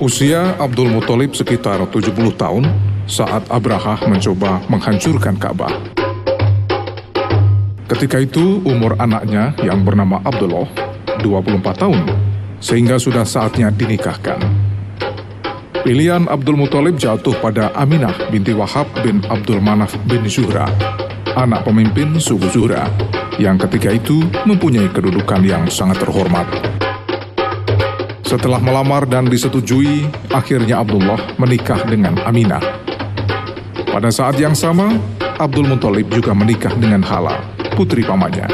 Usia Abdul Muthalib sekitar 70 tahun saat Abraha mencoba menghancurkan Ka'bah. Ketika itu umur anaknya yang bernama Abdullah 24 tahun, sehingga sudah saatnya dinikahkan. Pilihan Abdul Muthalib jatuh pada Aminah binti Wahab bin Abdul Manaf bin Zuhra, anak pemimpin suku Zuhra, yang ketika itu mempunyai kedudukan yang sangat terhormat. Setelah melamar dan disetujui, akhirnya Abdullah menikah dengan Aminah. Pada saat yang sama, Abdul Muthalib juga menikah dengan Hala, putri pamannya.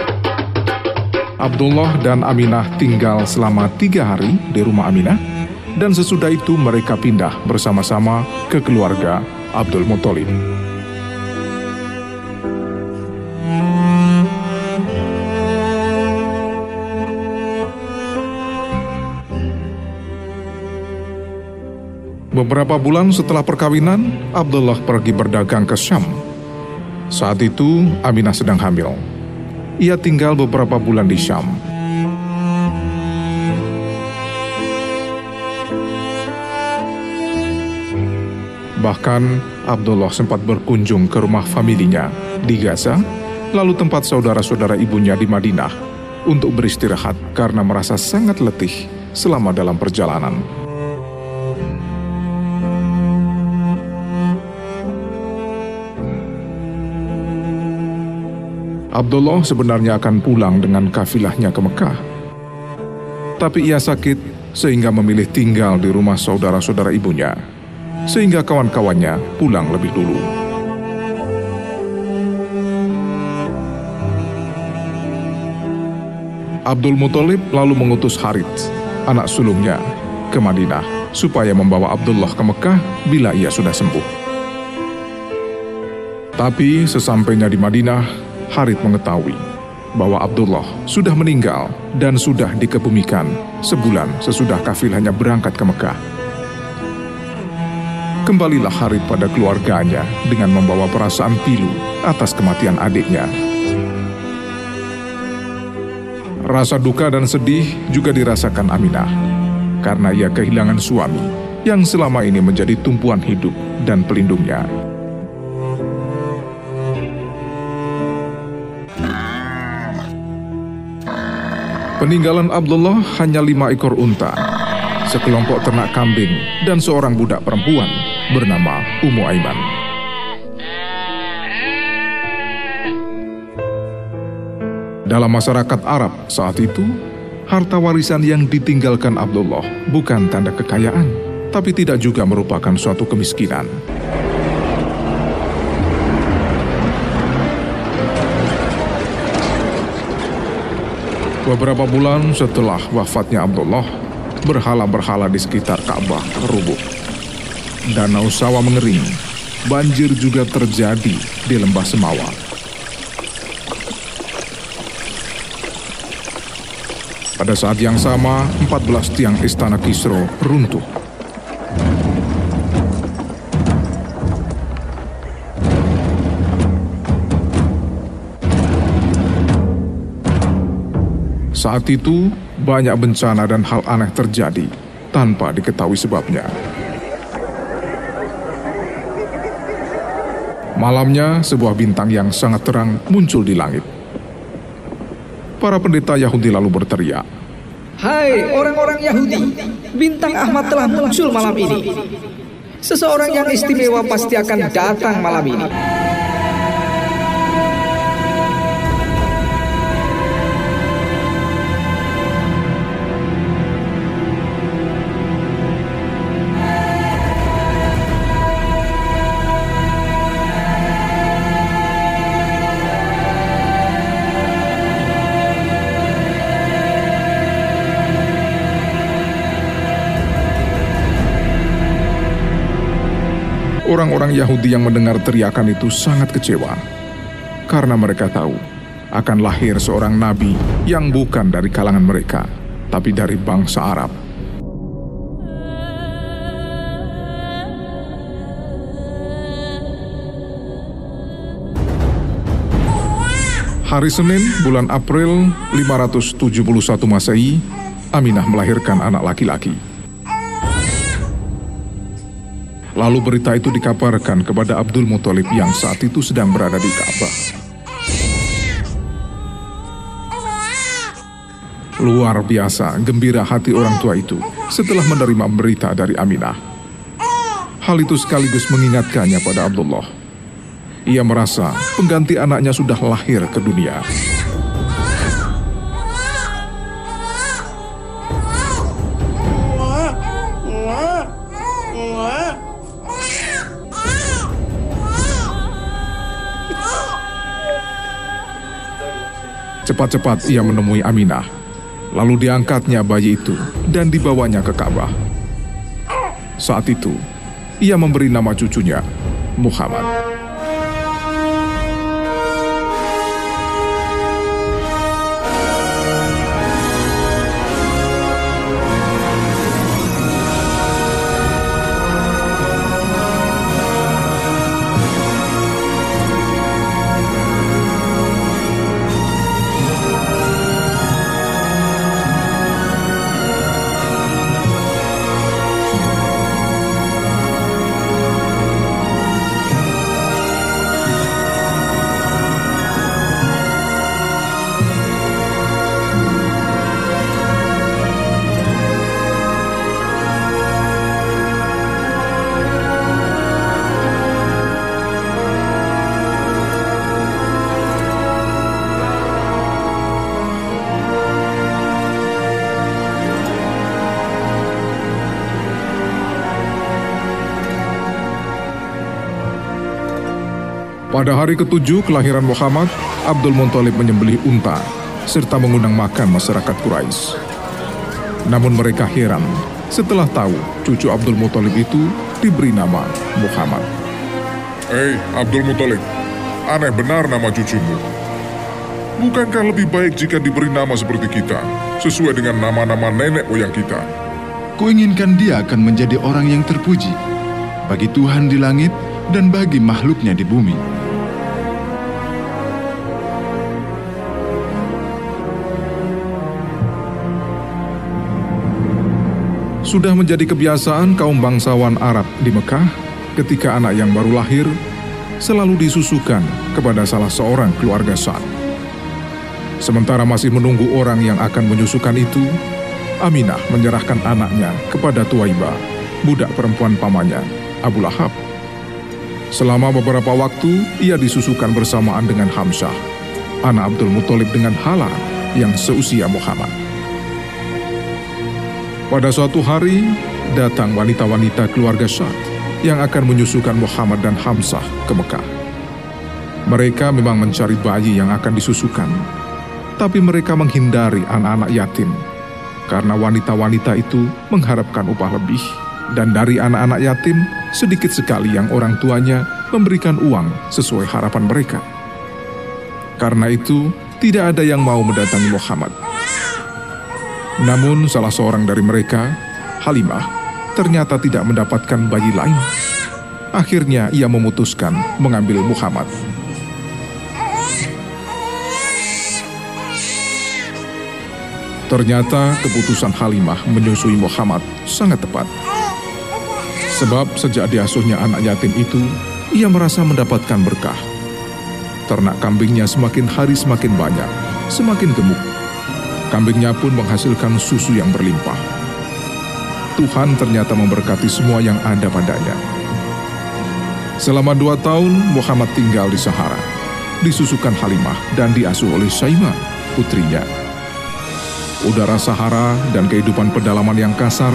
Abdullah dan Aminah tinggal selama tiga hari di rumah Aminah, dan sesudah itu mereka pindah bersama-sama ke keluarga Abdul Muthalib. Beberapa bulan setelah perkawinan, Abdullah pergi berdagang ke Syam. Saat itu, Aminah sedang hamil. Ia tinggal beberapa bulan di Syam. Bahkan, Abdullah sempat berkunjung ke rumah familinya di Gaza, lalu tempat saudara-saudara ibunya di Madinah untuk beristirahat karena merasa sangat letih selama dalam perjalanan. Abdullah sebenarnya akan pulang dengan kafilahnya ke Mekah. Tapi ia sakit sehingga memilih tinggal di rumah saudara-saudara ibunya, sehingga kawan-kawannya pulang lebih dulu. Abdul Muthalib lalu mengutus Harith, anak sulungnya, ke Madinah supaya membawa Abdullah ke Mekah bila ia sudah sembuh. Tapi sesampainya di Madinah, Harith mengetahui bahwa Abdullah sudah meninggal dan sudah dikebumikan sebulan sesudah kafilahnya berangkat ke Mekah. Kembalilah Harith pada keluarganya dengan membawa perasaan pilu atas kematian adiknya. Rasa duka dan sedih juga dirasakan Aminah karena ia kehilangan suami yang selama ini menjadi tumpuan hidup dan pelindungnya. Peninggalan Abdullah hanya lima ekor unta, sekelompok ternak kambing, dan seorang budak perempuan bernama Umu Aiman. Dalam masyarakat Arab saat itu, harta warisan yang ditinggalkan Abdullah bukan tanda kekayaan, tapi tidak juga merupakan suatu kemiskinan. Beberapa bulan setelah wafatnya Abdullah, berhala-berhala di sekitar Ka'bah rubuh. Danau sawah mengering, banjir juga terjadi di lembah Semawa. Pada saat yang sama, 14 tiang istana Kisro runtuh. Saat itu, banyak bencana dan hal aneh terjadi tanpa diketahui sebabnya. Malamnya, sebuah bintang yang sangat terang muncul di langit. Para pendeta Yahudi lalu berteriak, Hai orang-orang Yahudi, bintang Ahmad telah muncul malam ini. Seseorang yang istimewa pasti akan datang malam ini. Orang-orang Yahudi yang mendengar teriakan itu sangat kecewa karena mereka tahu akan lahir seorang nabi yang bukan dari kalangan mereka, tapi dari bangsa Arab. Hari Senin, bulan April 571 Masehi, Aminah melahirkan anak laki-laki. Lalu berita itu dikabarkan kepada Abdul Muthalib yang saat itu sedang berada di Ka'bah. Luar biasa gembira hati orang tua itu setelah menerima berita dari Aminah. Hal itu sekaligus mengingatkannya pada Abdullah. Ia merasa pengganti anaknya sudah lahir ke dunia. Cepat-cepat ia menemui Aminah. Lalu diangkatnya bayi itu dan dibawanya ke Ka'bah. Saat itu, ia memberi nama cucunya Muhammad. Pada hari ketujuh kelahiran Muhammad, Abdul Muthalib menyembelih unta serta mengundang makan masyarakat Quraisy. Namun mereka heran setelah tahu cucu Abdul Muthalib itu diberi nama Muhammad. Hei, Abdul Muthalib, aneh benar nama cucumu. Bukankah lebih baik jika diberi nama seperti kita, sesuai dengan nama-nama nenek moyang kita? Kuinginkan dia akan menjadi orang yang terpuji bagi Tuhan di langit dan bagi makhluknya di bumi. Sudah menjadi kebiasaan kaum bangsawan Arab di Mekah ketika anak yang baru lahir selalu disusukan kepada salah seorang keluarga Sa'ad. Sementara masih menunggu orang yang akan menyusukan itu, Aminah menyerahkan anaknya kepada Tuaiba, budak perempuan pamannya, Abu Lahab. Selama beberapa waktu, ia disusukan bersamaan dengan Hamzah, anak Abdul Muthalib dengan Hala yang seusia Muhammad. Pada suatu hari, datang wanita-wanita keluarga Syad yang akan menyusukan Muhammad dan Hamzah ke Mekah. Mereka memang mencari bayi yang akan disusukan, tapi mereka menghindari anak-anak yatim karena wanita-wanita itu mengharapkan upah lebih dan dari anak-anak yatim sedikit sekali yang orang tuanya memberikan uang sesuai harapan mereka. Karena itu, tidak ada yang mau mendatangi Muhammad namun salah seorang dari mereka, Halimah, ternyata tidak mendapatkan bayi lain. Akhirnya ia memutuskan mengambil Muhammad. Ternyata keputusan Halimah menyusui Muhammad sangat tepat. Sebab sejak diasuhnya anak yatim itu, ia merasa mendapatkan berkah. Ternak kambingnya semakin hari semakin banyak, semakin gemuk, Kambingnya pun menghasilkan susu yang berlimpah. Tuhan ternyata memberkati semua yang ada padanya. Selama dua tahun, Muhammad tinggal di Sahara, disusukan Halimah dan diasuh oleh Saima, putrinya. Udara Sahara dan kehidupan pedalaman yang kasar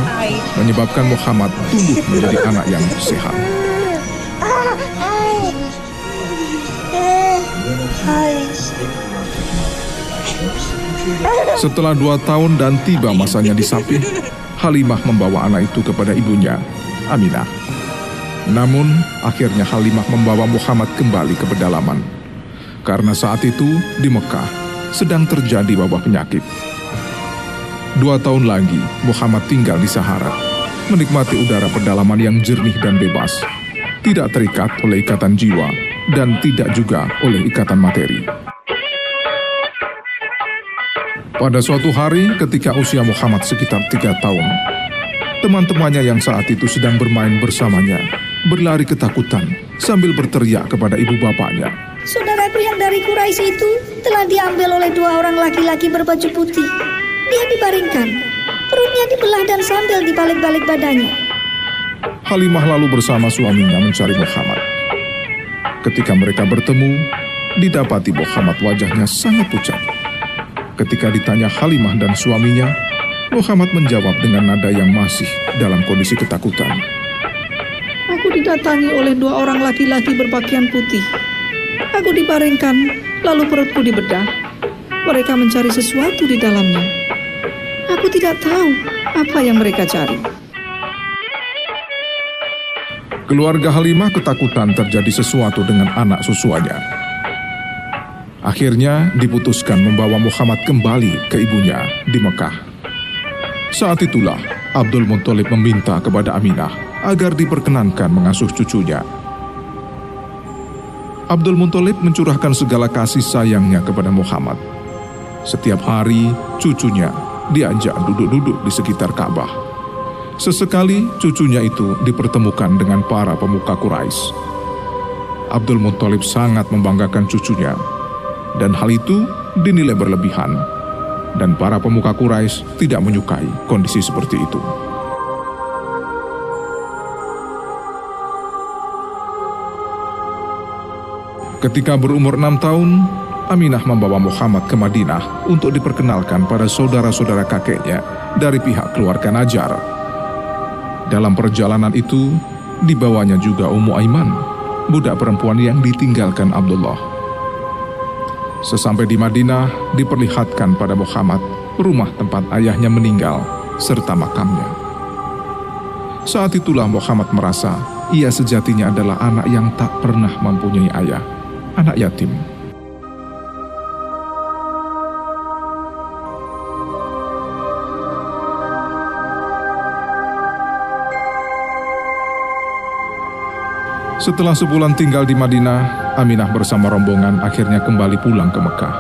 menyebabkan Muhammad tumbuh menjadi anak yang sehat. Setelah dua tahun dan tiba masanya disapih, Halimah membawa anak itu kepada ibunya, Aminah. Namun, akhirnya Halimah membawa Muhammad kembali ke pedalaman. Karena saat itu, di Mekah, sedang terjadi wabah penyakit. Dua tahun lagi, Muhammad tinggal di Sahara, menikmati udara pedalaman yang jernih dan bebas, tidak terikat oleh ikatan jiwa, dan tidak juga oleh ikatan materi. Pada suatu hari ketika usia Muhammad sekitar tiga tahun, teman-temannya yang saat itu sedang bermain bersamanya berlari ketakutan sambil berteriak kepada ibu bapaknya. Saudaraku yang dari Quraisy itu telah diambil oleh dua orang laki-laki berbaju putih. Dia dibaringkan, perutnya dibelah dan sandal di balik-balik badannya. Halimah lalu bersama suaminya mencari Muhammad. Ketika mereka bertemu, didapati Muhammad wajahnya sangat pucat. Ketika ditanya Halimah dan suaminya, Muhammad menjawab dengan nada yang masih dalam kondisi ketakutan. Aku didatangi oleh dua orang laki-laki berpakaian putih. Aku dibaringkan, lalu perutku dibedah. Mereka mencari sesuatu di dalamnya. Aku tidak tahu apa yang mereka cari. Keluarga Halimah ketakutan terjadi sesuatu dengan anak susuanya. Akhirnya diputuskan membawa Muhammad kembali ke ibunya di Mekah. Saat itulah Abdul Muthalib meminta kepada Aminah agar diperkenankan mengasuh cucunya. Abdul Muthalib mencurahkan segala kasih sayangnya kepada Muhammad. Setiap hari cucunya diajak duduk-duduk di sekitar Ka'bah. Sesekali cucunya itu dipertemukan dengan para pemuka Quraisy. Abdul Muthalib sangat membanggakan cucunya, dan hal itu dinilai berlebihan, dan para pemuka Quraisy tidak menyukai kondisi seperti itu. Ketika berumur enam tahun, Aminah membawa Muhammad ke Madinah untuk diperkenalkan pada saudara-saudara kakeknya dari pihak keluarga Najar. Dalam perjalanan itu, dibawanya juga Ummu Aiman, budak perempuan yang ditinggalkan Abdullah. Sesampai di Madinah, diperlihatkan pada Muhammad rumah tempat ayahnya meninggal serta makamnya. Saat itulah Muhammad merasa ia sejatinya adalah anak yang tak pernah mempunyai ayah, anak yatim. Setelah sebulan tinggal di Madinah, Aminah bersama rombongan akhirnya kembali pulang ke Mekah.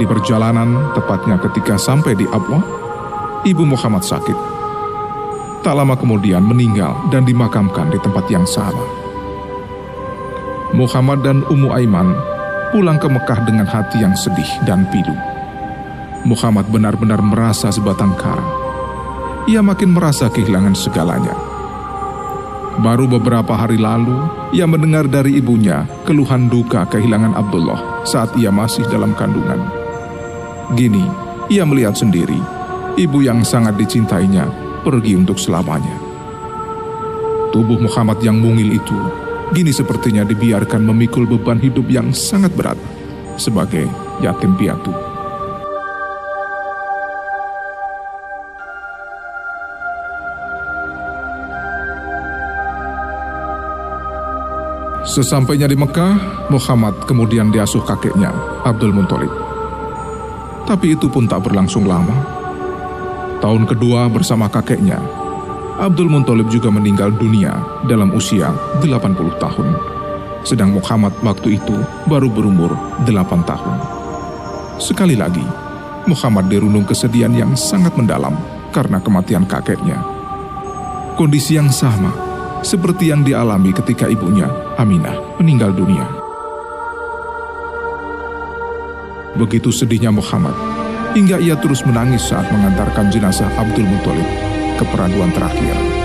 Di perjalanan, tepatnya ketika sampai di Abwah, ibu Muhammad sakit. Tak lama kemudian meninggal dan dimakamkan di tempat yang sama. Muhammad dan Ummu Aiman pulang ke Mekah dengan hati yang sedih dan pilu. Muhammad benar-benar merasa sebatang kara. Ia makin merasa kehilangan segalanya. Baru beberapa hari lalu, ia mendengar dari ibunya keluhan duka kehilangan Abdullah saat ia masih dalam kandungan. Gini, ia melihat sendiri, ibu yang sangat dicintainya pergi untuk selamanya. Tubuh Muhammad yang mungil itu, gini sepertinya dibiarkan memikul beban hidup yang sangat berat sebagai yatim piatu. Sesampainya di Mekah, Muhammad kemudian diasuh kakeknya, Abdul Muthalib. Tapi itu pun tak berlangsung lama. Tahun kedua bersama kakeknya, Abdul Muthalib juga meninggal dunia dalam usia 80 tahun. Sedang Muhammad waktu itu baru berumur 8 tahun. Sekali lagi, Muhammad dirundung kesedihan yang sangat mendalam karena kematian kakeknya. Kondisi yang sama seperti yang dialami ketika ibunya, Aminah, meninggal dunia. Begitu sedihnya Muhammad, hingga ia terus menangis saat mengantarkan jenazah Abdul Muthalib ke peraduan terakhir.